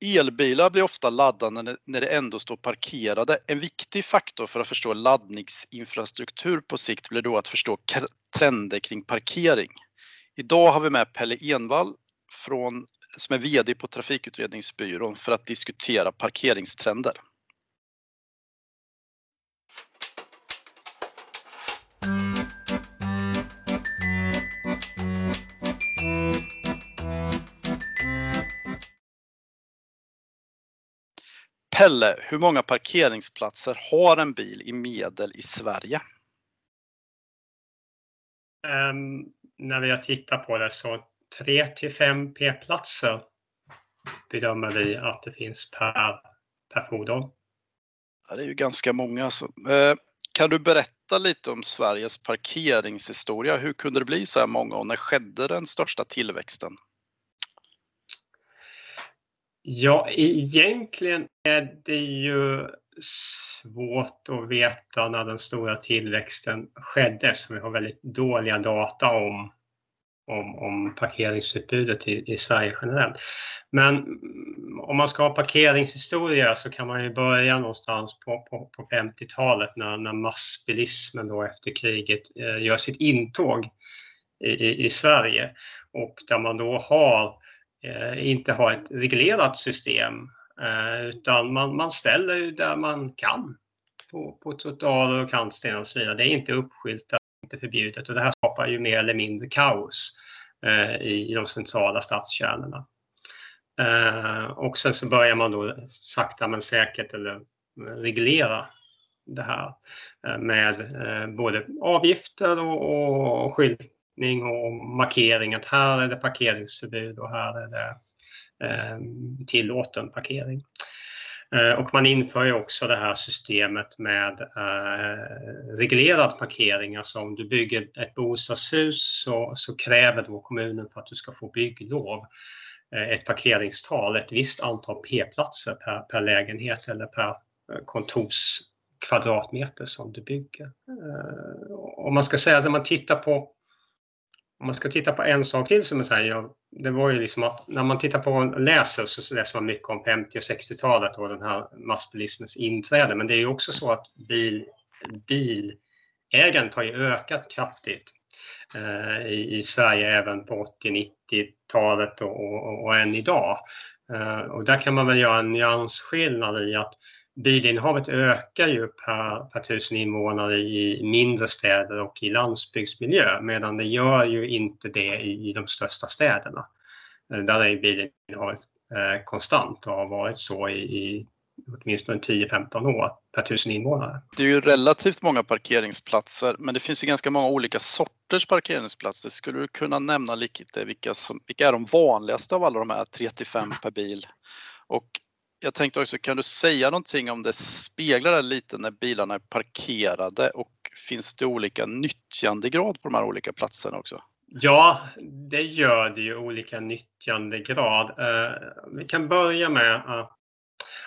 Elbilar blir ofta laddande när det ändå står parkerade. En viktig faktor för att förstå laddningsinfrastruktur på sikt blir då att förstå trender kring parkering. Idag har vi med Pelle Envall från, som är VD på Trafikutredningsbyrån för att diskutera parkeringstrender. Pelle, hur många parkeringsplatser har en bil i medel i Sverige? Um, när vi har tittat på det så 3 till 5 p-platser bedömer vi att det finns per, per fordon. Ja, det är ju ganska många. Alltså. Eh, kan du berätta lite om Sveriges parkeringshistoria? Hur kunde det bli så här många och när skedde den största tillväxten? Ja, egentligen är det ju svårt att veta när den stora tillväxten skedde eftersom vi har väldigt dåliga data om, om, om parkeringsutbudet i, i Sverige generellt. Men om man ska ha parkeringshistoria så kan man ju börja någonstans på, på, på 50-talet när, när massbilismen då efter kriget eh, gör sitt intåg i, i, i Sverige och där man då har Eh, Eh, inte ha ett reglerat system eh, utan man, man ställer där man kan på, på trottoarer och kantstenar och så vidare. Det är inte uppskyltat, inte förbjudet och det här skapar ju mer eller mindre kaos eh, i de centrala stadskärnorna. Och sen så börjar man då sakta men säkert eller reglera det här med både avgifter och, och skylt, skyltning och markering att här är det parkeringsförbud och här är det eh, tillåten parkering. Eh, och man inför ju också det här systemet med eh, reglerad parkering. Alltså om du bygger ett bostadshus så, så kräver då kommunen för att du ska få bygglov eh, ett parkeringstal, ett visst antal p-platser per, per lägenhet eller per kontors kontorskvadratmeter som du bygger. Eh, om man ska säga att när man tittar på om man ska titta på en sak till som jag säger, det var ju liksom att när man tittar på och läser så läser man mycket om 50 och 60-talet och den här massbilismens inträde. Men det är ju också så att bil, bilägandet har ju ökat kraftigt eh, i, i, Sverige även på 80-90-talet och, och, och, än idag. Eh, och där kan man väl göra en nyansskillnad i att bilinnehavet ökar ju per, per tusen invånare i mindre städer och i landsbygdsmiljö medan det gör ju inte det i, i de största städerna. Där är bilinnehavet eh, konstant och har varit så i, i åtminstone 10-15 år per tusen invånare. Det är ju relativt många parkeringsplatser men det finns ju ganska många olika sorters parkeringsplatser. Skulle du kunna nämna lite vilka, som, vilka är de vanligaste av alla de här 3-5 per bil? Och jag tänkte också, kan du säga någonting om det speglar det lite när bilarna är parkerade och finns det olika nyttjandegrad på de här olika platserna också? Ja, det gör det ju olika nyttjandegrad. Eh, vi kan börja med att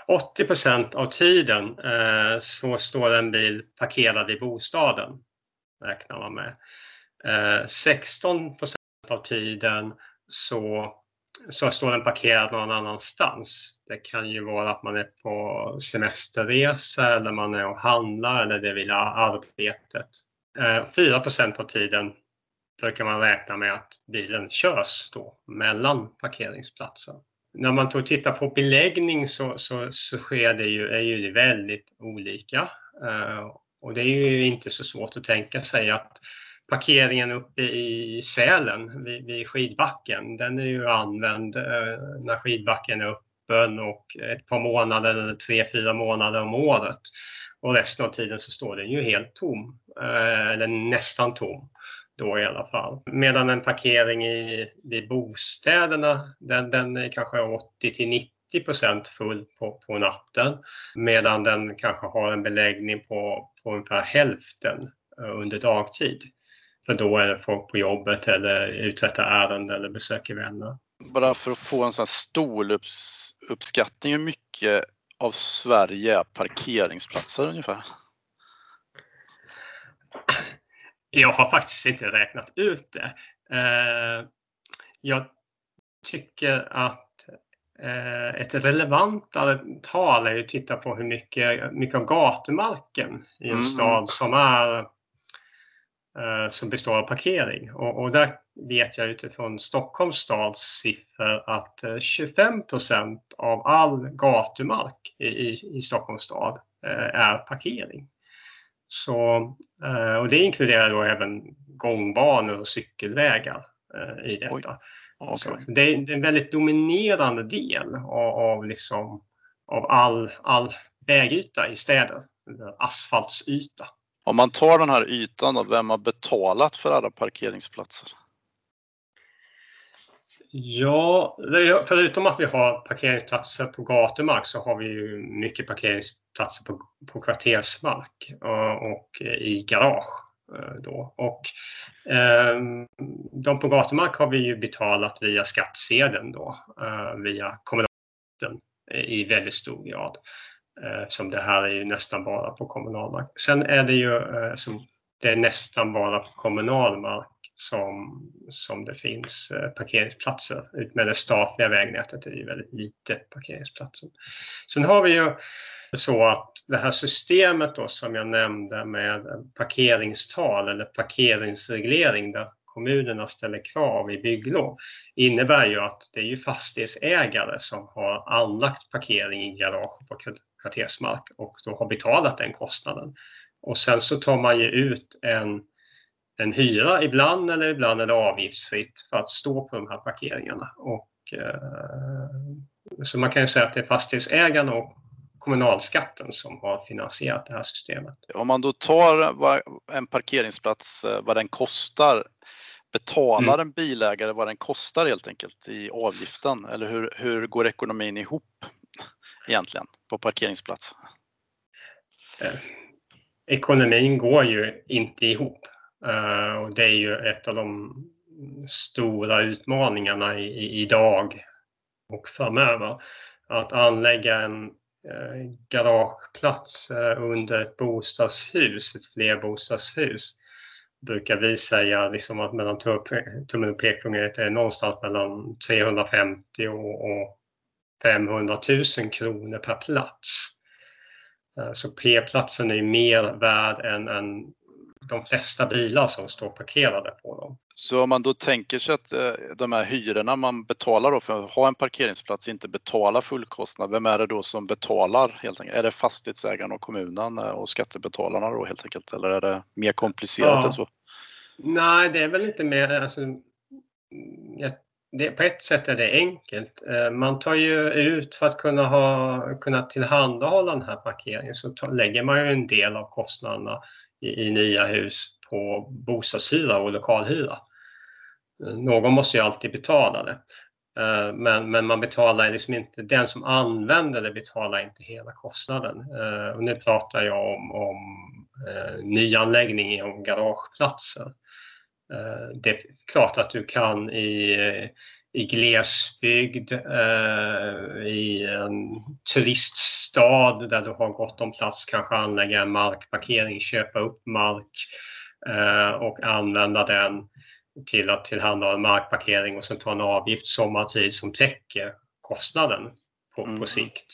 80% av tiden eh, så står en bil parkerad i bostaden, räknar man med. Eh, 16% av tiden så så står den parkerad någon annanstans. Det kan ju vara att man är på semesterresa eller man är och handlar eller det vill arbetet. Eh, 4 av tiden brukar man räkna med att bilen körs då mellan parkeringsplatser. När man tittar på beläggning så, så, så sker det ju, är ju väldigt olika. Eh, och det är ju inte så svårt att tänka sig att parkeringen uppe i Sälen vid, vid skidbacken, den är ju använd eh, när skidbacken är öppen och ett par månader eller tre, fyra månader om året. Och resten av tiden så står den ju helt tom, eh, eller nästan tom då i alla fall. Medan en parkering i, vid bostäderna, den, den är kanske 80 till 90% full på, på natten medan den kanske har en beläggning på, på ungefär hälften eh, under dagtid. För då är det folk på jobbet eller uträttar ärenden eller besöker vänner. Bara för att få en sån här stoluppskattning, hur mycket av Sverige är parkeringsplatser ungefär? Jag har faktiskt inte räknat ut det. Eh, jag tycker att eh, ett relevantare tal är att titta på hur mycket, mycket av gatumarken i en mm. stad som är som består av parkering. Och, och, där vet jag utifrån Stockholms stads siffror att 25 procent av all gatumark i, i, i Stockholms stad är parkering. Så, och det inkluderar då även gångbanor och cykelvägar i detta. Okay. Det, är, det, är, en väldigt dominerande del av, av, liksom, av all, all vägyta i städer, asfaltsyta. Om man tar den här ytan, då, vem har betalat för alla parkeringsplatser? Ja, förutom att vi har parkeringsplatser på gatumark så har vi ju mycket parkeringsplatser på, på kvartersmark eh, och, i garage. Eh, då. Och, eh, de på gatumark har vi ju betalat via skattsedeln då, eh, via kommunalskatten i väldigt stor grad. Eh, eftersom det här är ju nästan bara på kommunal mark. Sen är det ju eh, som, det är nästan bara på kommunal mark som, som det finns eh, parkeringsplatser. Utmed det statliga vägnätet är det ju väldigt lite parkeringsplatser. Sen har vi ju så att det här systemet då som jag nämnde med parkeringstal eller parkeringsreglering där kommunerna ställer krav i bygglov innebär ju att det är ju fastighetsägare som har anlagt parkering i garage på kvartersmark och då har betalat den kostnaden. Och sen så tar man ju ut en, en hyra ibland eller ibland är det avgiftsfritt för att stå på de här parkeringarna. Och, eh, så man kan ju säga att det är fastighetsägarna och kommunalskatten som har finansierat det här systemet. Om man då tar en parkeringsplats, eh, vad den kostar, betalar mm. en bilägare vad den kostar helt enkelt i avgiften eller hur, hur går ekonomin ihop egentligen på parkeringsplats? Eh, ekonomin går ju inte ihop eh, och det är ju ett av de stora utmaningarna i, i, idag och framöver. Att anlägga en Eh, garageplats eh, under ett bostadshus, ett flerbostadshus, brukar vi säga liksom att mellan tummen och pekfingret är någonstans mellan 350 och 500 000 kronor per plats. Eh, så P-platsen är mer värd än, än de flesta bilar som står parkerade på dem. Så om man då tänker sig att eh, de här hyrorna man betalar för att ha en parkeringsplats inte betalar fullkostnad, vem är det då som betalar helt enkelt? Är det fastighetsägarna och kommunen eh, och skattebetalarna då helt enkelt eller är det mer komplicerat ja. än så? Nej, det är väl inte mer, alltså, det, på ett sätt är det enkelt. Eh, man tar ju ut för att kunna, ha, kunna tillhandahålla den här parkeringen så tar, lägger man ju en del av kostnaderna i, i nya hus på bostadshyra och lokalhyra. Eh, någon måste ju alltid betala det. Eh, men, men man betalar liksom inte, den som använder det betalar inte hela kostnaden. Och nu pratar jag om, om nyanläggning om garageplatser. Det är klart att du kan i, i glesbygd, i en turiststad där du har gott om plats, kanske anlägga en markparkering, köpa upp mark Eh, och använda den till att tillhandahålla markparkering och sen ta en avgift sommartid som täcker kostnaden på, mm. på sikt.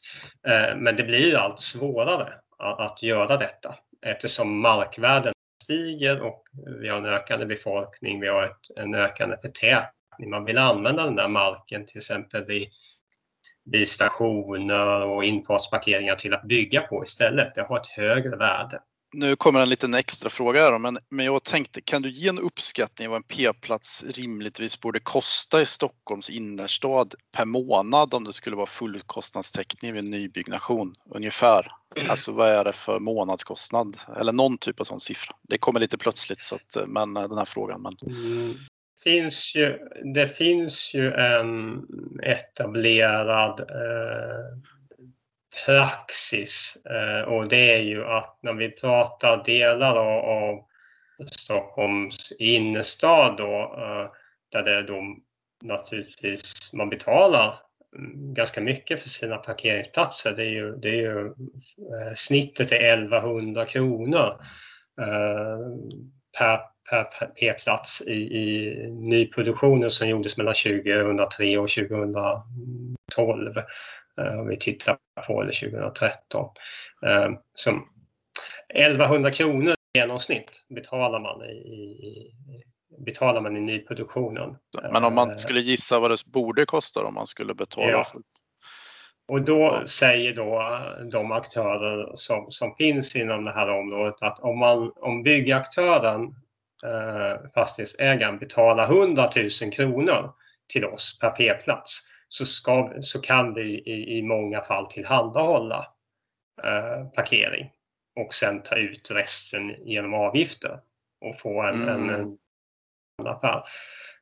Eh, men det blir allt svårare att, att göra detta eftersom markvärden stiger och vi har en ökande befolkning, vi har ett, en ökande förtätning. Man vill använda den där marken till exempel vid, vid stationer och infartsparkeringar till att bygga på istället. Det har ett högre värde nu kommer en liten extra fråga här men, men jag tänkte, kan du ge en uppskattning vad en p-plats rimligtvis borde kosta i Stockholms innerstad per månad om det skulle vara fullkostnadstäckning vid nybyggnation ungefär? Alltså vad är det för månadskostnad eller någon typ av sån siffra? Det kommer lite plötsligt så att, men eh, den här frågan. Men... Mm. Finns ju, det finns ju en etablerad eh, praxis eh, och det är ju att när vi pratar delar av Stockholms innerstad då, eh, där det då naturligtvis man betalar mm, ganska mycket för sina parkeringsplatser. Det är ju, det är ju eh, snittet är 1100 kronor per, per p-plats i, i nyproduktionen som gjordes mellan 2003 och 2012. Om vi tittar på det 2013. Som 1100 kronor i genomsnitt betalar man i, i, betalar man i nyproduktionen. Men om man skulle gissa vad det borde kosta om man skulle betala? Ja. För... Och då säger då de aktörer som, som finns inom det här området att om, man, om byggaktören, eh, fastighetsägaren, betalar 100 000 kronor till oss per p-plats så, ska, så kan vi i, i många fall tillhandahålla eh, parkering och sen ta ut resten genom avgifter och få en, mm. en, en affär.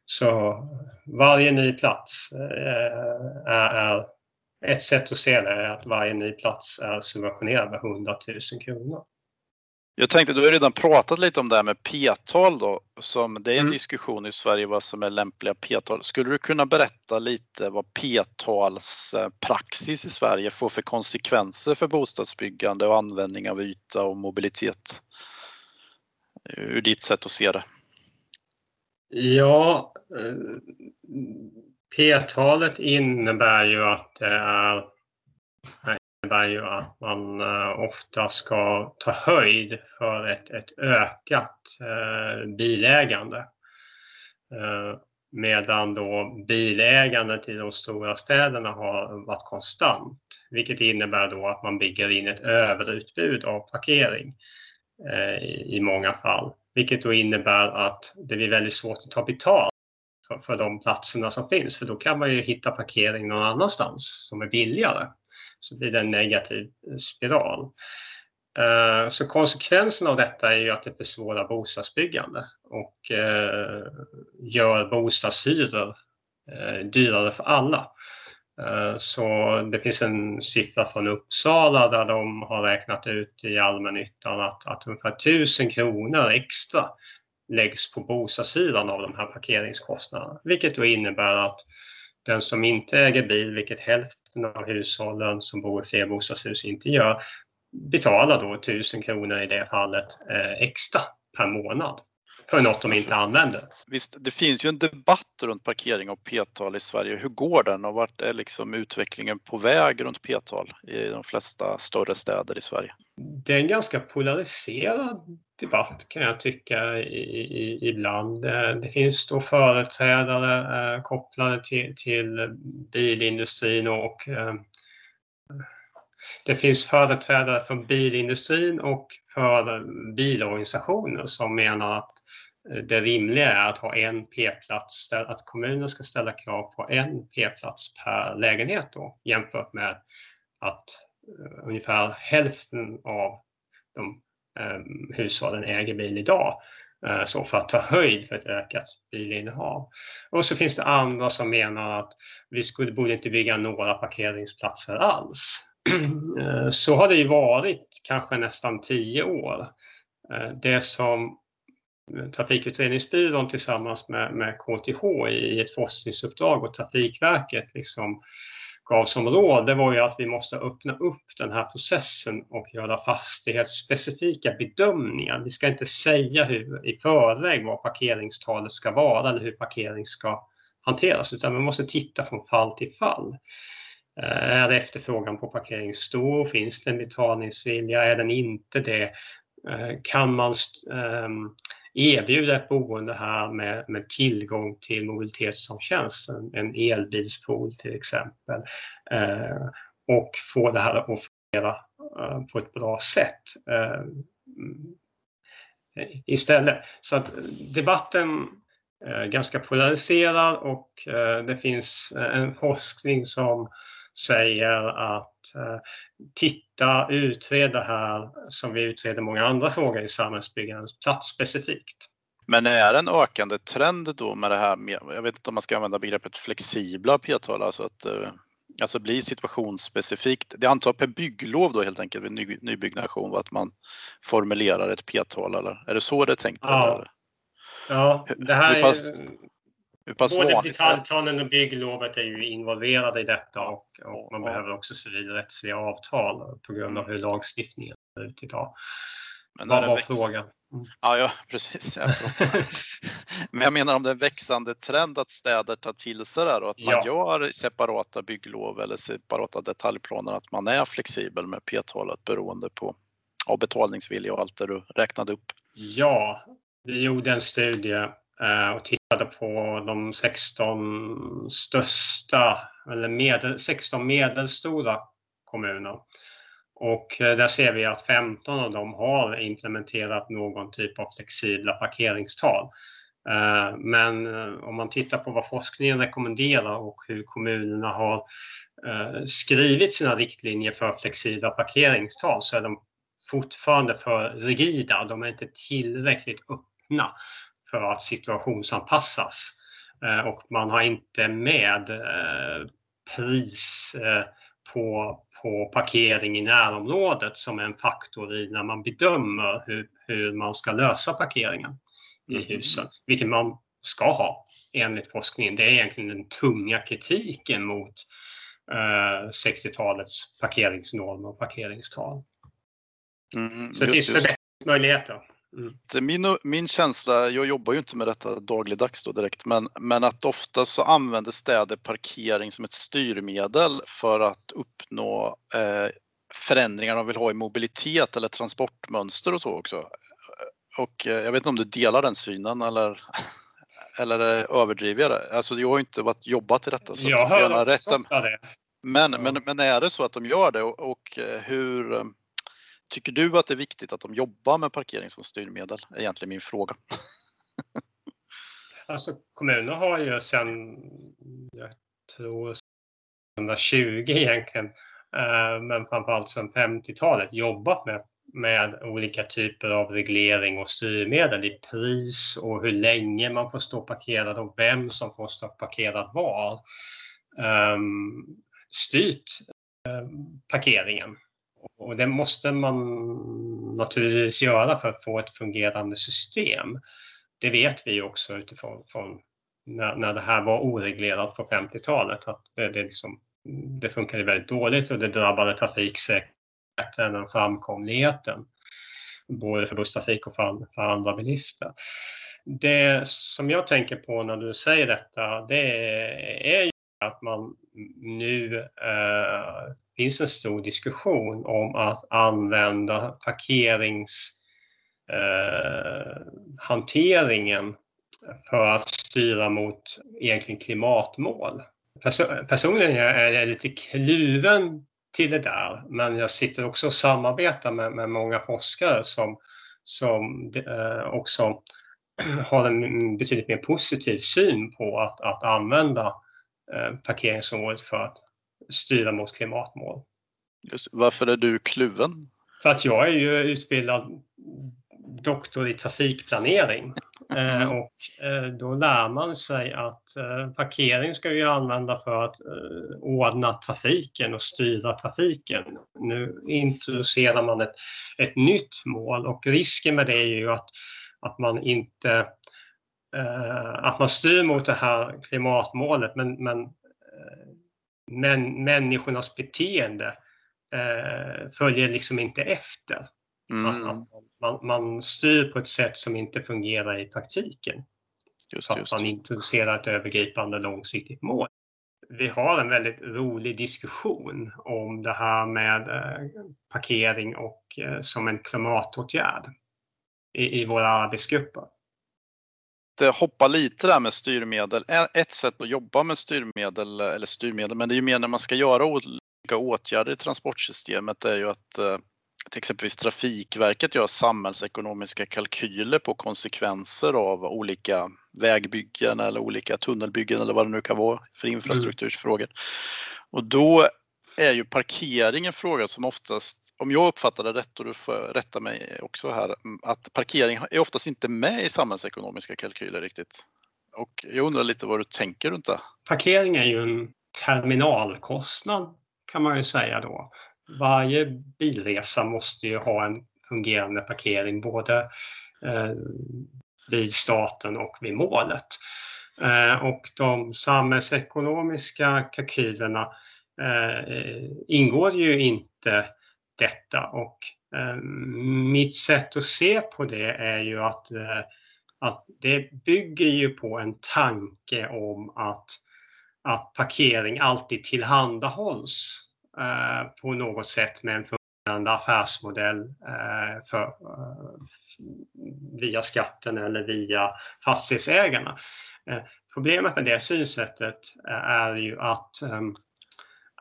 Så varje ny plats eh, är, är, ett sätt att se det är att varje ny plats är subventionerad med 100 000 kronor. Jag tänkte, du har redan pratat lite om det här med p-tal då, som det är en mm. diskussion i Sverige vad som är lämpliga p-tal. Skulle du kunna berätta lite vad p-tals praxis i Sverige får för konsekvenser för bostadsbyggande och användning av yta och mobilitet? Ur ditt sätt att se det. Ja, eh, p-talet innebär ju att det är innebär ju att man eh, ofta ska ta höjd för ett, ett ökat eh, bilägande. Eh, medan då bilägandet i de stora städerna har varit konstant, vilket innebär då att man bygger in ett överutbud av parkering i, i många fall, vilket då innebär att det blir väldigt svårt att ta betalt för, för de platserna som finns, för då kan man ju hitta parkering någon annanstans som är billigare så blir det en negativ spiral. Eh, så konsekvensen av detta är ju att det försvårar bostadsbyggande och eh, gör bostadshyror eh, dyrare för alla. Så det finns en siffra från Uppsala där de har räknat ut i allmännyttan att, att ungefär 1000 kronor extra läggs på bostadshyran av de här parkeringskostnaderna. Vilket då innebär att den som inte äger bil, vilket hälften av hushållen som bor i flerbostadshus inte gör, betalar då 1000 kronor i det fallet eh, extra per månad för något de inte använder. Visst, det finns ju en debatt runt parkering och p-tal i Sverige. Hur går den och vart är liksom utvecklingen på väg runt p-tal i de flesta större städer i Sverige? Det är en ganska polariserad debatt kan jag tycka i, i, ibland. Eh, det finns då företrädare eh, kopplade till, till bilindustrin och eh, det finns företrädare från bilindustrin och för bilorganisationer som menar att det rimliga är att ha en p-plats, att kommunen ska ställa krav på en p-plats per lägenhet då, jämfört med att uh, ungefär hälften av de um, hushållen äger bil idag. Uh, så för att ta höjd för ett ökat bilinnehav. Och så finns det andra som menar att vi skulle, borde inte bygga några parkeringsplatser alls. Uh, så har det ju varit kanske nästan tio år. Det som Trafikutredningsbyrån tillsammans med, med KTH i ett forskningsuppdrag och Trafikverket liksom gav som råd, det var ju att vi måste öppna upp den här processen och göra fastighetsspecifika bedömningar. Vi ska inte säga hur, i förväg vad parkeringstalet ska vara eller hur parkering ska hanteras, utan vi måste titta från fall till fall. Eh, är efterfrågan på parkering stor? Finns det en betalningsvilja? Är den inte det? Eh, kan man ehm, erbjuda ett boende här med, med tillgång till mobilitet som tjänst, en, en elbilspool till exempel, eh, och få det här att fungera eh, på ett bra sätt eh, mm, istället. Så att debatten är ganska polariserad och eh, det finns en forskning som säger att eh, titta, utreda här som vi utreder många andra frågor i samhällsbyggandet platsspecifikt. Men är det en ökande trend då med det här med, jag vet inte om man ska använda begreppet flexibla p-tal, alltså att eh, alltså bli situationsspecifikt. Det antar per bygglov då helt enkelt vid ny, nybyggnation att man formulerar ett p-tal eller är det så det är tänkt? Ja, eller? ja det här är Både detaljplanen och bygglovet är ju involverade i detta och, och man ja. behöver också civilrättsliga avtal på grund av hur lagstiftningen ser ut idag. Men Vad var växt... frågan? Mm. Ja, ja, precis. Jag Men jag menar om det är en växande trend att städer tar till sig det här och att man ja. gör separata bygglov eller separata detaljplaner, att man är flexibel med p-talet beroende på av betalningsvilja och allt det du räknade upp. Ja, vi gjorde en studie Eh, och tittade på de 16 största eller medel, 16 medelstora kommuner. Och eh, där ser vi att 15 av dem har implementerat någon typ av flexibla parkeringstal. Eh, men om man tittar på vad forskningen rekommenderar och hur kommunerna har skrivit sina riktlinjer för flexibla parkeringstal så är de fortfarande för rigida. De är inte tillräckligt öppna för att situationsanpassas. Eh, och man har inte med eh, pris eh, på, på parkering i närområdet som en faktor i när man bedömer hur, hur man ska lösa parkeringen i mm. husen, vilket man ska ha enligt forskningen. Det är egentligen den tunga kritiken mot eh, 60-talets parkeringsnormer och parkeringstal. Mm, så det finns förbättringsmöjligheter. Mm. Min, min känsla, jag jobbar ju inte med detta dagligdags då direkt, men, men att ofta så använder städer parkering som ett styrmedel för att uppnå eh, förändringar de vill ha i mobilitet eller transportmönster och så också. Och eh, jag vet inte om du delar den synen eller, eller överdriver jag det? Alltså jag har inte varit, jobbat i detta. Så jag hör också det. Men, men, men är det så att de gör det och, och eh, hur Tycker du att det är viktigt att de jobbar med parkering som styrmedel? är egentligen min fråga. Alltså kommuner har ju sedan, jag tror 2020 egentligen, eh, men framförallt sedan 50-talet jobbat med, med olika typer av reglering och styrmedel i pris och hur länge man får stå parkerad och vem som får stå parkerad var. Um, styrt um, parkeringen och det måste man naturligtvis göra för att få ett fungerande system. Det vet vi också utifrån från när, när det här var oreglerat på 50-talet att det, det, liksom, det funkade väldigt dåligt och det drabbade trafiksäkerheten och framkomligheten. Både för busstrafik och för, för andra bilister. Det som jag tänker på när du säger detta det är ju att man nu eh, finns en stor diskussion om att använda parkeringshanteringen eh, för att styra mot egentligen klimatmål. Perso personligen är jag lite kluven till det där, men jag sitter också och samarbetar med, med många forskare som, som eh, också har en betydligt mer positiv syn på att, att använda eh, parkeringsområdet för att styra mot klimatmål. Just, varför är du kluven? För att jag är ju utbildad doktor i trafikplanering eh, och eh, då lär man sig att eh, parkering ska vi använda för att eh, ordna trafiken och styra trafiken. Nu introducerar man ett, ett nytt mål och risken med det är ju att, att man inte eh, att man styr mot det här klimatmålet men, men eh, men människornas beteende eh, följer liksom inte efter. Mm. Man, man, man, styr på ett sätt som inte fungerar i praktiken. Just, just. Att man introducerar ett övergripande långsiktigt mål. Vi har en väldigt rolig diskussion om det här med eh, parkering och eh, som en klimatåtgärd i, i våra arbetsgrupper hoppa lite där med styrmedel. Ett sätt att jobba med styrmedel, eller styrmedel, men det är ju mer när man ska göra olika åtgärder i transportsystemet är ju att eh, till exempelvis Trafikverket gör samhällsekonomiska kalkyler på konsekvenser av olika vägbyggen eller olika tunnelbyggen eller vad det nu kan vara för infrastruktursfrågor. Mm. Och då är ju parkering en fråga som oftast om jag uppfattade det rätt och du får rätta mig också här, att parkering är oftast inte med i samhällsekonomiska kalkyler riktigt. Och jag undrar lite vad du tänker runt det? Parkering är ju en terminalkostnad kan man ju säga då. Varje bilresa måste ju ha en fungerande parkering både eh, vid starten och vid målet. Eh, och de samhällsekonomiska kalkylerna eh, ingår ju inte detta och eh, mitt sätt att se på det är ju att, eh, att det bygger ju på en tanke om att, att parkering alltid tillhandahålls eh, på något sätt med en fungerande affärsmodell för, via skatten eller via fastighetsägarna. Problemet med det synsättet är ju att,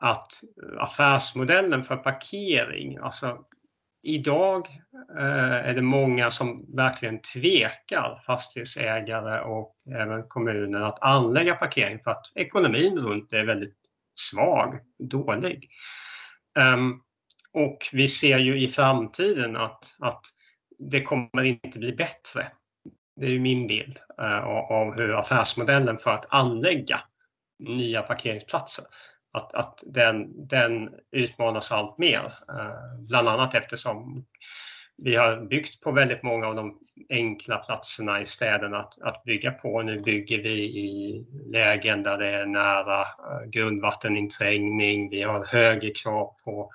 att eh, affärsmodellen för parkering, alltså idag eh, är det många som verkligen tvekar, fastighetsägare och även kommuner, att anlägga parkering för att ekonomin runt det är väldigt svag, dålig. Ehm, och vi ser ju i framtiden att, att det kommer inte bli bättre. Det är min bild eh, av hur affärsmodellen för att anlägga nya parkeringsplatser, att, att den, den utmanas allt mer. Eh, bland annat eftersom vi har byggt på väldigt många av de enkla platserna i städerna att, att bygga på. Nu bygger vi i lägen där det är nära eh, grundvatteninträngning. Vi har högre krav på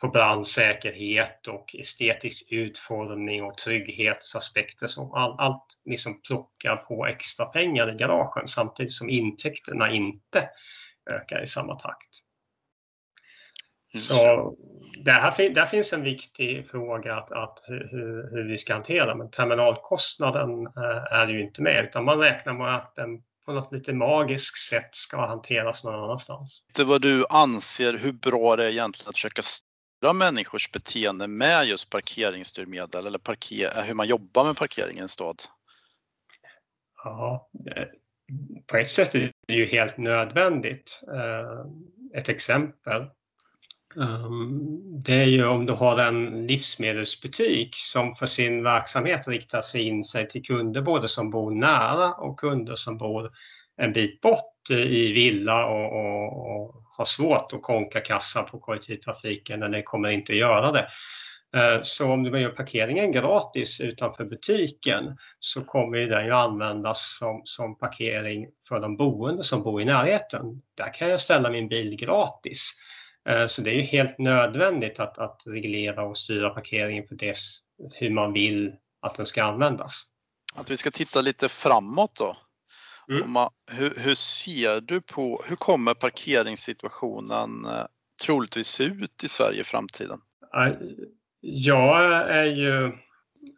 på brandsäkerhet och estetisk utformning och trygghetsaspekter som all, allt liksom plockar på extra pengar i garagen samtidigt som intäkterna inte ökar i samma takt. Så där, där finns en viktig fråga att, att hur, hur, vi ska hantera men terminalkostnaden eh, är ju inte med utan man räknar med att den på något lite magiskt sätt ska hanteras någon annanstans. Det vad du anser hur bra det är egentligen att försöka styra människors beteende med just parkeringsstyrmedel eller parker, hur man jobbar med parkering i en stad? Ja, på ett sätt är det ju helt nödvändigt. Eh, ett exempel. Ehm, det är ju om du har en livsmedelsbutik som för sin verksamhet riktar sig in sig till kunder både som bor nära och kunder som bor en bit bort i villa och, och, och har svårt att konka kassa på kollektivtrafiken eller kommer inte att göra det. Eh, så om du gör parkeringen gratis utanför butiken så kommer den ju användas som, som parkering för de boende som bor i närheten. Där kan jag ställa min bil gratis. Eh, så det är ju helt nödvändigt att, att reglera och styra parkeringen på det hur man vill att den ska användas. Att vi ska titta lite framåt då. Mm. Man, hur, hur, ser du på, hur kommer parkeringssituationen eh, troligtvis se ut i Sverige i framtiden? Jag är ju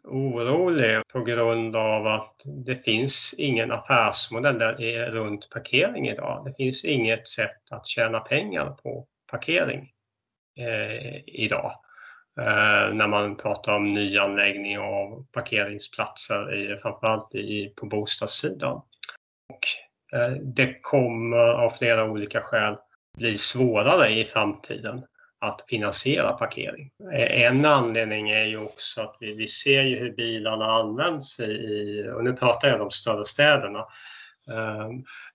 orolig på grund av att det finns ingen affärsmodell där det är runt parkering idag. Det finns inget sätt att tjäna pengar på parkering eh, idag. Eh, när man pratar om nyanläggning av parkeringsplatser, i, framförallt i, på bostadssidan. Och eh, det kommer av flera olika skäl bli svårare i framtiden att finansiera parkering. Eh, en anledning är ju också att vi, vi ser ju hur bilarna används i, och nu pratar jag om de större städerna, eh,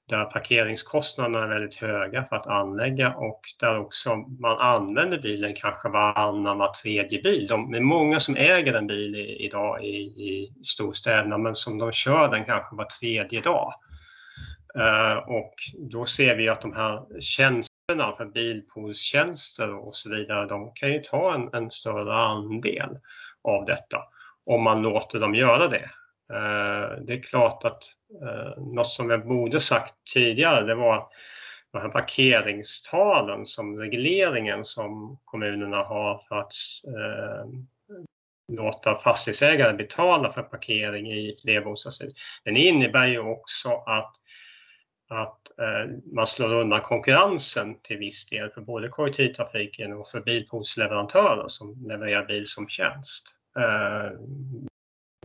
där parkeringskostnaderna är väldigt höga för att anlägga och där också man använder bilen kanske varannan, var tredje bil. De, det är många som äger en bil i, idag i, i storstäderna men som de kör den kanske var tredje dag. Uh, och då ser vi att de här tjänsterna, för bilpoolstjänster och så vidare, de kan ju ta en, en, större andel av detta om man låter dem göra det. Eh, det är klart att eh, något som jag borde sagt tidigare, det var att de här parkeringstalen som regleringen som kommunerna har för att eh, låta fastighetsägare betala för parkering i flerbostadshus. Den innebär ju också att att eh, man slår undan konkurrensen till viss del för både kollektivtrafiken och för bilpoolsleverantörer som levererar bil som tjänst. Eh,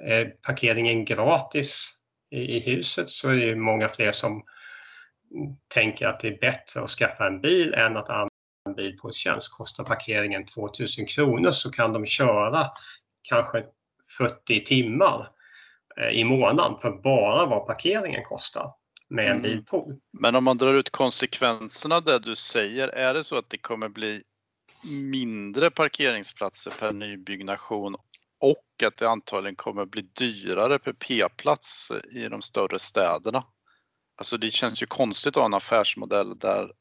är parkeringen gratis i, i huset så är det många fler som tänker att det är bättre att skaffa en bil än att använda en bilpoolstjänst. Kostar parkeringen 2000 kronor så kan de köra kanske 40 timmar eh, i månaden för bara vad parkeringen kostar med en mm. bilpool. Men om man drar ut konsekvenserna av det du säger, är det så att det kommer bli mindre parkeringsplatser per nybyggnation och att det antagligen kommer bli dyrare per p-plats i de större städerna? Alltså det känns ju konstigt att ha en affärsmodell där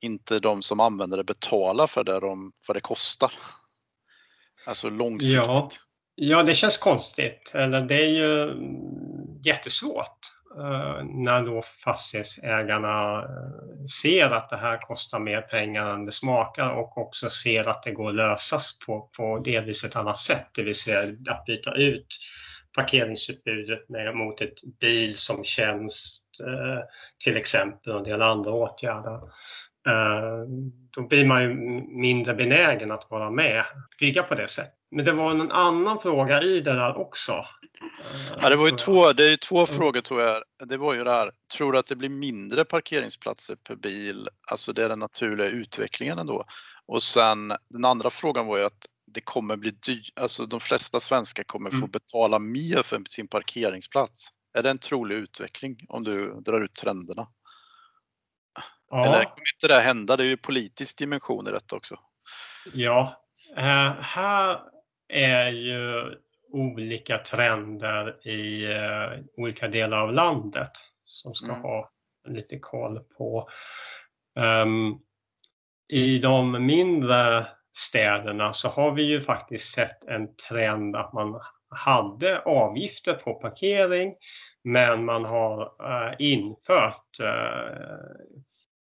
inte de som använder det betalar för det, de, vad det kostar. Alltså långsiktigt. Ja, ja det känns konstigt. Eller det är ju jättesvårt Eh, när då fastighetsägarna eh, ser att det här kostar mer pengar än det smakar och också ser att det går att lösas på, på delvis ett annat sätt, det vill säga att byta ut parkeringsutbudet med, mot ett bil som tjänst eh, till exempel och en del andra åtgärder. Då blir man ju mindre benägen att vara med bygga på det sättet. Men det var en annan fråga i det där också. Ja, det var ju två, det är två mm. frågor tror jag. Det var ju det här, tror du att det blir mindre parkeringsplatser per bil? Alltså det är den naturliga utvecklingen ändå. Och sen den andra frågan var ju att det kommer bli dyrt, alltså de flesta svenskar kommer få mm. betala mer för sin parkeringsplats. Är det en trolig utveckling om du drar ut trenderna? Ja. Eller kommer inte det hända? Det är ju politisk dimension i detta också. Ja, uh, här är ju olika trender i uh, olika delar av landet som ska mm. ha lite koll på. Um, I de mindre städerna så har vi ju faktiskt sett en trend att man hade avgifter på parkering men man har uh, infört uh,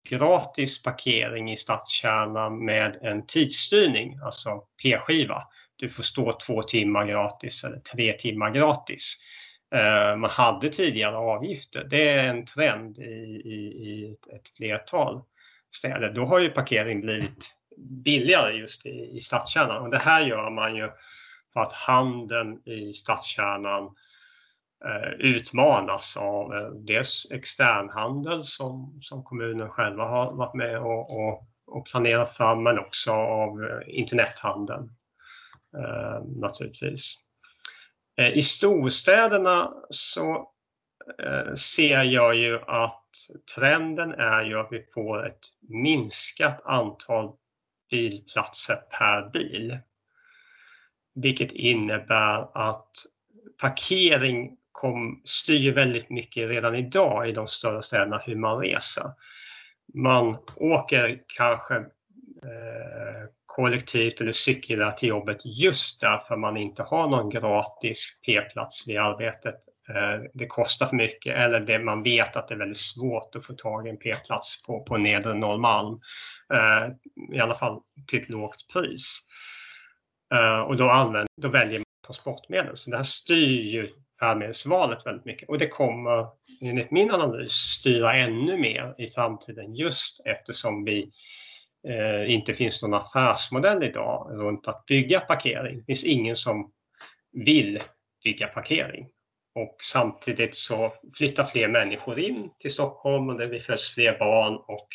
gratis parkering i stadskärnan med en tidsstyrning, alltså p-skiva. Du får stå två timmar gratis eller tre timmar gratis. Eh, man hade tidigare avgifter. Det är en trend i, i, i ett, flertal städer. Då har ju parkering blivit billigare just i, i stadskärnan. Och det här gör man ju för att handeln i stadskärnan eh, utmanas av eh, dels externhandel som, som kommunen själva har varit med och, och, och planerat fram men också av eh, internethandeln Eh, naturligtvis. Eh, I storstäderna så eh, ser jag ju att trenden är ju att vi får ett minskat antal bilplatser per bil. Vilket innebär att parkering kom, styr väldigt mycket redan idag i de större städerna hur man reser. Man åker kanske eh, kollektivt eller cyklar till jobbet just därför man inte har någon gratis p-plats vid arbetet. Eh, det kostar för mycket eller det, man vet att det är väldigt svårt att få tag i en p-plats på, på nedre Norrmalm. Eh, I alla fall till ett lågt pris. Eh, och då, använder, då väljer man transportmedel. Så det här styr ju färdmedelsvalet väldigt mycket och det kommer enligt min analys styra ännu mer i framtiden just eftersom vi eh, inte finns någon affärsmodell idag runt att bygga parkering. Det finns ingen som vill bygga parkering. Och samtidigt så flyttar fler människor in till Stockholm och det föds fler barn och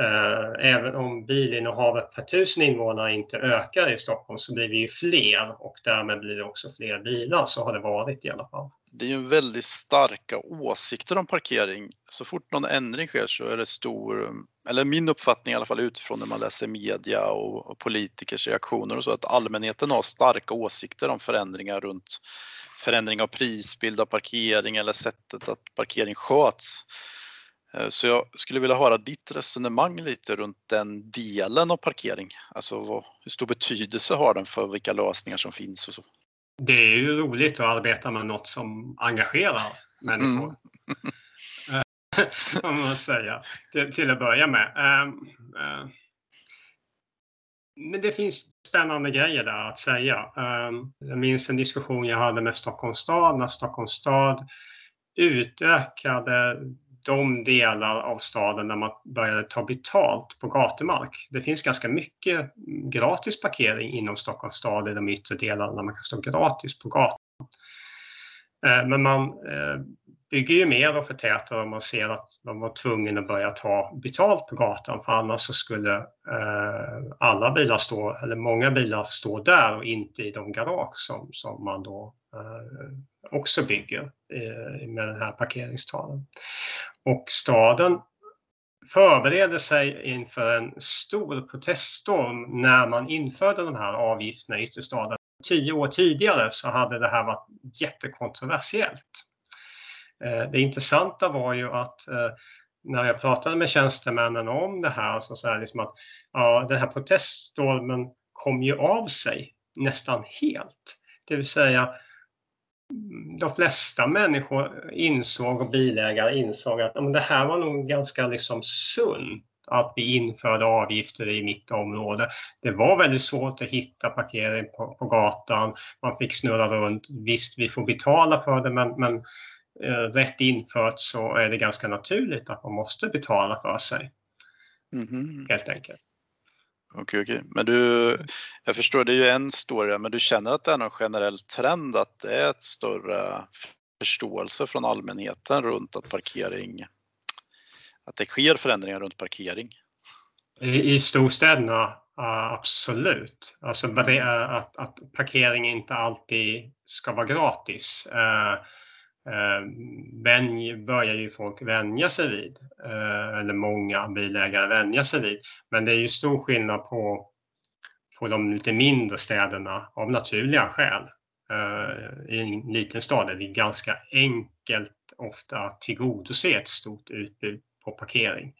Eh, även om bilinnehavet per tusen invånare inte ökar i Stockholm så blir vi ju fler och därmed blir det också fler bilar. Så har det varit i alla fall det är ju väldigt starka åsikter om parkering. Så fort någon ändring sker så är det stor, eller min uppfattning i alla fall utifrån när man läser media och, politikers reaktioner och så, att allmänheten har starka åsikter om förändringar runt förändring av prisbild av parkering eller sättet att parkering sköts. Eh, så jag skulle vilja höra ditt resonemang lite runt den delen av parkering. Alltså vad, hur stor betydelse har den för vilka lösningar som finns och så? det är ju roligt att arbeta med något som engagerar människor. Mm. Om man säga, till, till att börja med. Um, uh, men det finns spännande grejer där att säga. Um, jag minns en diskussion jag hade med Stockholms stad när Stockholms stad utökade de delar av staden där man började ta betalt på gatumark. Det finns ganska mycket gratis parkering inom Stockholms stad i de yttre delarna där man kan stå gratis på gatan. Eh, men man eh, bygger ju mer och förtätar om man ser att man var tvungen att börja ta betalt på gatan för annars så skulle eh, alla bilar stå, eller många bilar stå där och inte i de garage som, som man då eh, också bygger eh, med den här parkeringstalen. Och staden förbereder sig inför en stor proteststorm när man införde de här avgifterna i ytterstaden. Tio år tidigare så hade det här varit jättekontroversiellt. Eh, det intressanta var ju att eh, när jag pratade med tjänstemännen om det här så sa jag liksom att ja, den här proteststormen kom ju av sig nästan helt. Det vill säga mm, de flesta människor insåg och bilägare insåg att men det här var nog ganska liksom sunt att vi införde avgifter i mitt område. Det var väldigt svårt att hitta parkering på, på gatan. Man fick snurra runt. Visst, vi får betala för det, men, men rätt infört så är det ganska naturligt att man måste betala för sig. Mm. Helt enkelt. Okej, okej. Men du, jag förstår, det är ju en story, men du känner att det är någon generell trend att det är ett större förståelse från allmänheten runt att parkering, att det sker förändringar runt parkering? I, i storstäderna, absolut. Alltså att, att parkering inte alltid ska vara gratis. Eh, börjar ju folk vänja sig vid, eh, eller många bilägare vänja sig vid. Men det är ju stor skillnad på, på de lite mindre städerna av naturliga skäl. Eh, I en liten stad är det ganska enkelt ofta att tillgodose ett stort utbud på parkering. Mm.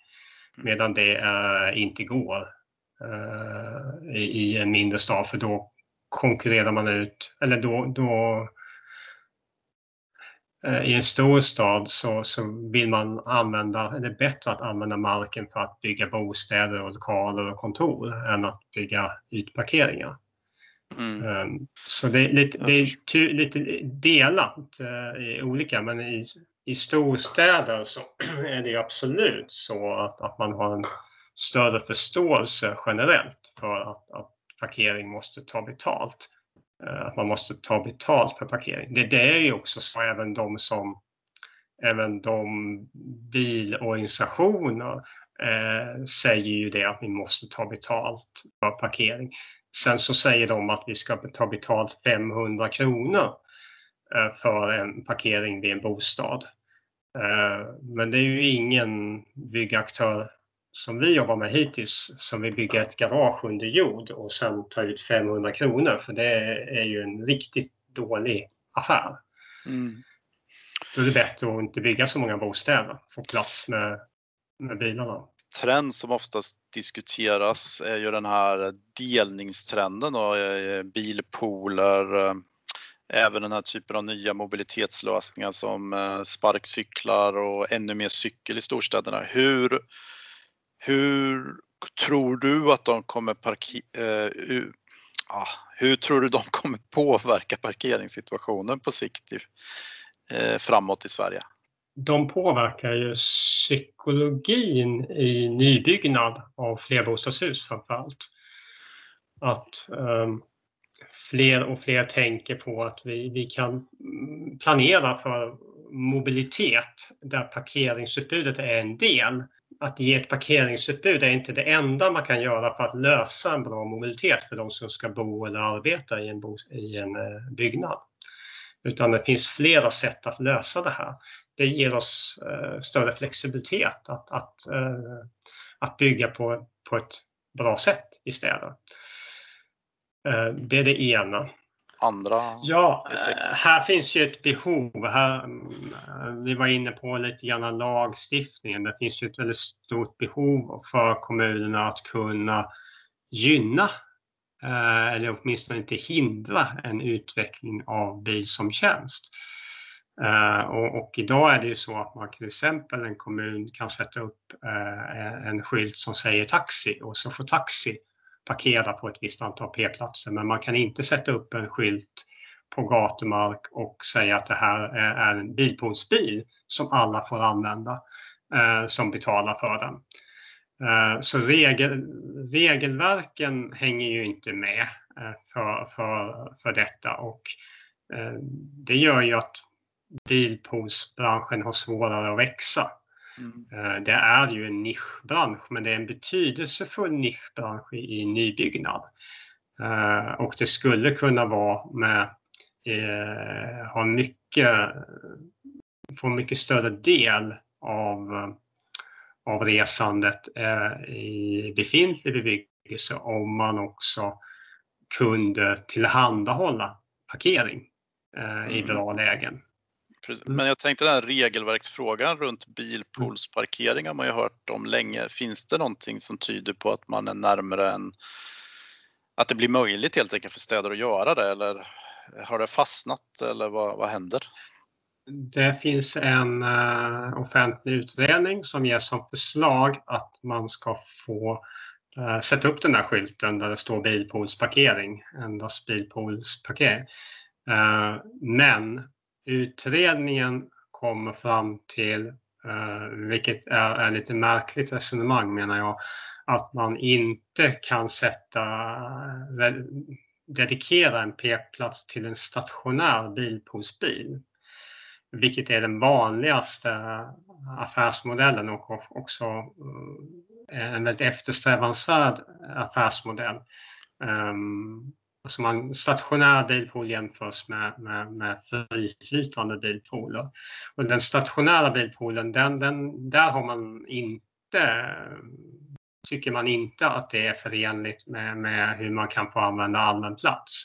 Medan det inte går i, en mindre stad för då konkurrerar man ut, eller då, då i en stor stad så, så vill man använda, det är bättre att använda marken för att bygga bostäder och lokaler och kontor än att bygga ytparkeringar. Mm. Ehm, så det är lite, det är lite delat eh, i olika, men i, i storstäder så är det absolut så att, att man har en större förståelse generellt för att, att parkering måste ta betalt. Eh, att man måste ta betalt för parkering. Det, det är ju också så även de som även de bilorganisationer eh, säger ju det att vi måste ta betalt för parkering. Sen så säger de att vi ska ta betalt 500 kronor eh, för en parkering vid en bostad. Eh, men det är ju ingen byggaktör som vi jobbar med hittills som vill bygga ett garage under jord och sen ta ut 500 kronor för det är ju en riktigt dålig affär. Mm. Då är det bättre att inte bygga så många bostäder, få plats med, med bilarna. Trend som oftast diskuteras är ju den här delningstrenden och eh, bilpooler, eh, även den här typen av nya mobilitetslösningar som eh, sparkcyklar och ännu mer cykel i storstäderna. Hur, hur tror du att de kommer parkera uh, uh, hur tror du de kommer påverka parkeringssituationen på sikt i, uh, framåt i Sverige? De påverkar ju psykologin i nybyggnad av flerbostadshus framför allt. Att um, fler och fler tänker på att vi, vi kan mm, planera för mobilitet där parkeringsutbudet är en del att ge ett parkeringsutbud är inte det enda man kan göra för att lösa en bra mobilitet för de som ska bo eller arbeta i en, bo, i en eh, byggnad. Utan det finns flera sätt att lösa det här. Det ger oss eh, större flexibilitet att, att, eh, att bygga på, på ett bra sätt i städer. Eh, det är det ena andra Ja, effekter? här finns ju ett behov. Här, mm, vi var inne på lite grann lagstiftningen. Det finns ju ett väldigt stort behov för kommunerna att kunna gynna eh, eller åtminstone inte hindra en utveckling av bil som tjänst. Och, och, idag är det ju så att man till exempel en kommun kan sätta upp en skylt som säger taxi och så får taxi parkera på ett visst antal p-platser men man kan inte sätta upp en skylt på gatumark och säga att det här är en bilpoolsbil som alla får använda eh, som betalar för den. Eh, så regel, regelverken hänger ju inte med eh, för, för, för detta och eh, det gör ju att bilpoolsbranschen har svårare att växa. Mm. Eh, det är ju en nischbransch, men det är en betydelsefull nischbransch i nybyggnad. Eh, och det skulle kunna vara med, eh, ha mycket, få mycket större del av, av resandet i befintlig bebyggelse om man också kunde tillhandahålla parkering i mm. bra lägen. Mm. Men jag tänkte den här regelverksfrågan runt bilpoolsparkering har man ju hört om länge. Finns det någonting som tyder på att man är närmare en, att det blir möjligt helt enkelt för städer att göra det eller har det fastnat eller vad, vad händer? Det finns en uh, offentlig utredning som ger som förslag att man ska få uh, sätta upp den där skylten där det står bilpoolsparkering, endast bilpoolsparkering. Uh, men utredningen kommer fram till, eh, vilket är, är lite märkligt resonemang menar jag, att man inte kan sätta eh, dedikera en p-plats till en stationär bilpoolsbil vilket är den vanligaste affärsmodellen och också eh, en väldigt eftersträvansvärd affärsmodell. Um, alltså man, stationär bilpool jämförs med, med, med friflytande bilpooler. Och den stationära bilpoolen, den, den, där har man inte, tycker man inte att det är förenligt med, med hur man kan få använda allmän plats.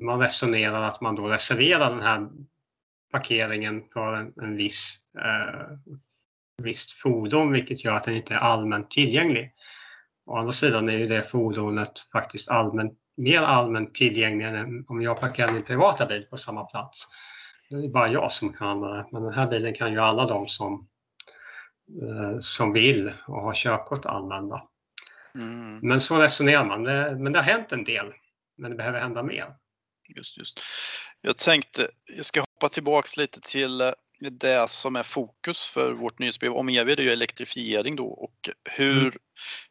Man resonerar att man då reserverar den här parkeringen för en, en viss, eh, visst fordon vilket gör att den inte är allmänt tillgänglig. Å andra sidan är ju det fordonet faktiskt allmänt, mer allmänt tillgänglig än om jag parkerar min privata bil på samma plats. Det är bara jag som kan använda det, men den här bilen kan ju alla de som, eh, som vill och har körkort använda. Mm. Men så resonerar man. Men det har hänt en del, men det behöver hända mer. Just, just. Jag tänkte, jag ska hoppa tillbaks lite till eh, det som är fokus för vårt nyhetsbrev om EV, det är ju elektrifiering då och hur, mm.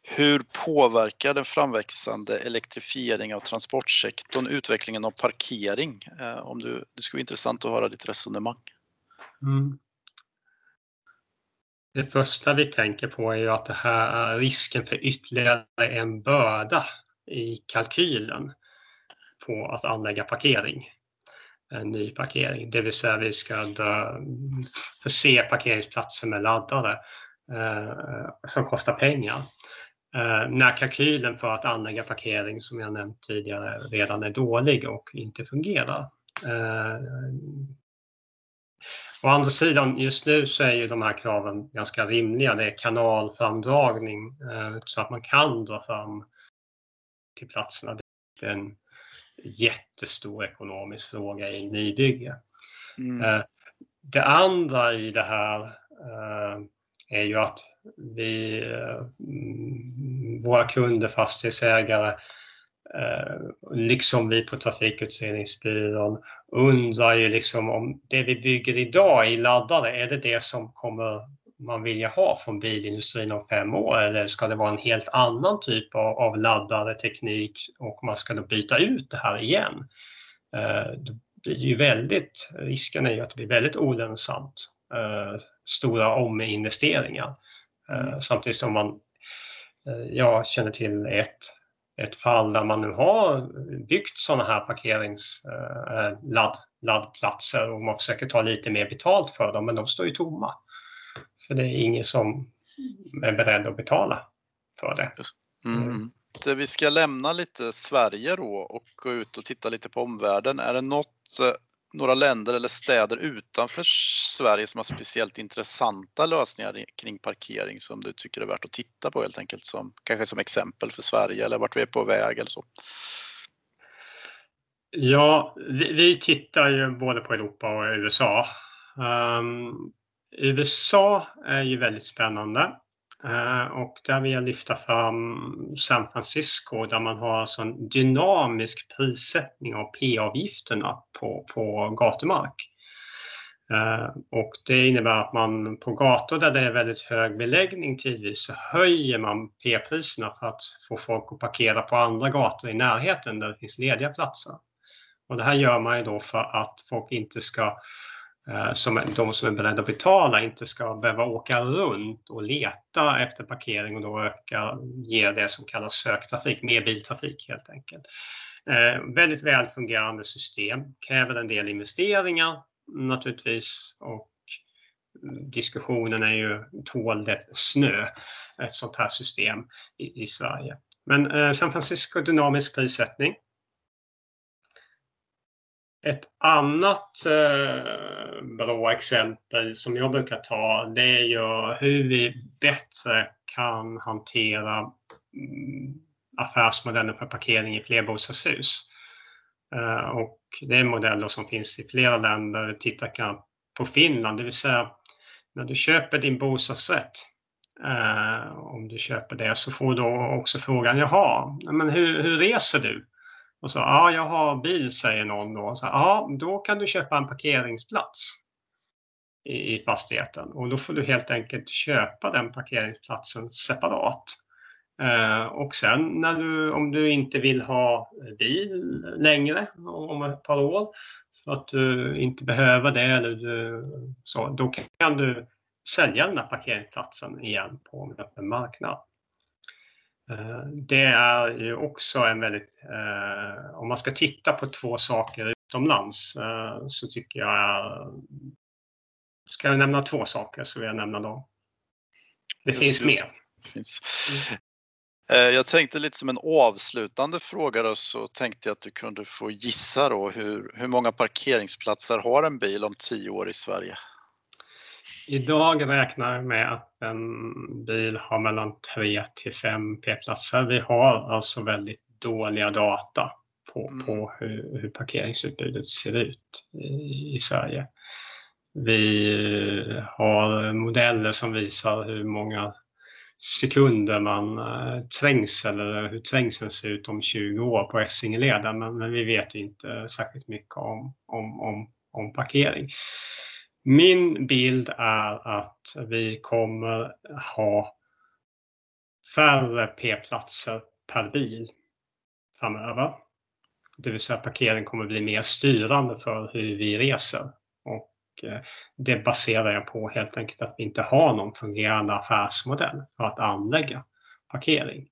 hur påverkar den framväxande elektrifieringen av transportsektorn utvecklingen av parkering? Eh, om du, det skulle vara intressant att höra ditt resonemang. Mm. Det första vi tänker på är ju att det här är risken för ytterligare en börda i kalkylen på att anlägga parkering. En ny parkering, det vill säga vi ska förse parkeringsplatser med laddare eh, som kostar pengar. Eh, när kalkylen för att anlägga parkering som jag nämnt tidigare redan är dålig och inte fungerar. Eh, å andra sidan, just nu så är ju de här kraven ganska rimliga. Det är kanalframdragning eh, så att man kan dra fram till platserna. Det är en jättestor ekonomisk fråga i nybygge. Mm. Eh, det andra i det här eh, är ju att vi, eh, våra kunder, fastighetsägare, liksom vi på Trafikutredningsbyrån undrar ju liksom om det vi bygger idag i laddare, är det det som kommer man vilja ha från bilindustrin om fem år eller ska det vara en helt annan typ av, av laddare teknik och man ska då byta ut det här igen? Eh, det blir ju väldigt, risken är ju att det blir väldigt olönsamt. Eh, stora ominvesteringar. Eh, mm. Samtidigt som man, jag känner till ett, ett fall där man nu har byggt sådana här parkeringsladdplatser eh, och man försöker ta lite mer betalt för dem men de står ju tomma. För det är ingen som är beredd att betala för det. Mm. mm. Det vi ska lämna lite Sverige då och gå ut och titta lite på omvärlden. Är det något, eh, några länder eller städer utanför Sverige som har speciellt intressanta lösningar kring parkering som du tycker är värt att titta på helt enkelt? Som, kanske som exempel för Sverige eller vart vi är på väg eller så? Ja, vi, vi tittar ju både på Europa och USA. Um, USA är ju väldigt spännande eh, och där vill jag lyfta fram San Francisco där man har alltså en dynamisk prissättning av P-avgifterna på, på gatumark. Eh, och det innebär att man på gator där det är väldigt hög beläggning tidvis så höjer man P-priserna för att få folk att parkera på andra gator i närheten där det finns lediga platser. Och det här gör man ju då för att folk inte ska Eh, som de som är beredda att betala inte ska behöva åka runt och leta efter parkering och då öka, ge det som kallas söktrafik, mer biltrafik helt enkelt. Eh, väldigt väl fungerande system, kräver en del investeringar naturligtvis och diskussionen är ju tål det snö, ett sånt här system i, i Sverige. Men eh, San Francisco dynamisk prissättning ett annat eh, bra exempel som jag brukar ta det är ju hur vi bättre kan hantera mm, affärsmodellen för parkering i flerbostadshus. Eh, och det är modeller som finns i flera länder. Titta på Finland, det vill säga när du köper din bostadsrätt eh, om du köper det så får du också frågan, jaha, men hur, hur reser du? Och så, ja, jag har bil, säger någon då. Så, ja, då kan du köpa en parkeringsplats i, i fastigheten och då får du helt enkelt köpa den parkeringsplatsen separat. Eh, och sen när du, om du inte vill ha bil längre om ett par år för att du inte behöver det eller du, så, då kan du sälja den här parkeringsplatsen igen på en öppen marknad. Eh, det är ju också en väldigt, eh, om man ska titta på två saker utomlands eh, så tycker jag, ska jag nämna två saker så vill jag nämna dem. Det just, finns just, mer. Finns. Mm. Jag tänkte lite som en avslutande fråga då, så tänkte jag att du kunde få gissa då hur, hur många parkeringsplatser har en bil om tio år i Sverige? Idag räknar jag med att en bil har mellan 3 till 5 p-platser. Vi har alltså väldigt dåliga data på, mm. på hur, hur parkeringsutbudet ser ut i, i, Sverige. Vi har modeller som visar hur många sekunder man äh, trängsel eller hur trängseln ser ut om 20 år på Essingeleden men, men vi vet inte särskilt mycket om, om, om, om parkering. Min bild är att vi kommer ha färre p-platser per bil framöver. Det vill säga parkering kommer bli mer styrande för hur vi reser. Och eh, det baserar jag på helt enkelt att vi inte har någon fungerande affärsmodell för att anlägga parkering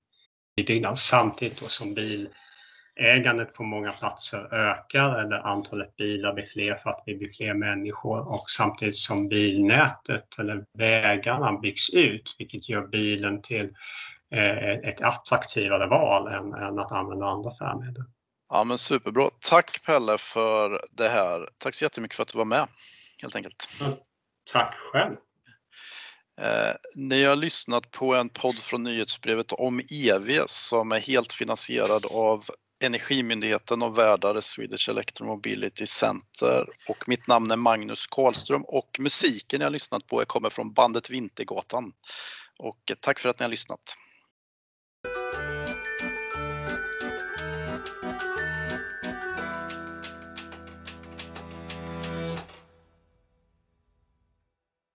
i byggnad samtidigt då som bil ägandet på många platser ökar eller antalet bilar blir fler för att vi blir fler människor och samtidigt som bilnätet eller vägarna byggs ut vilket gör bilen till eh, ett attraktivare val än, än att använda andra färdmedel. Ja men superbra. Tack Pelle för det här. Tack så jättemycket för att du var med helt enkelt. Tack själv. Eh, ni har lyssnat på en podd från nyhetsbrevet om EV som är helt finansierad av Energimyndigheten och värdar Swedish Electromobility Center och mitt namn är Magnus Karlström och musiken jag lyssnat på kommer från bandet Vintergatan. Och tack för att ni har lyssnat.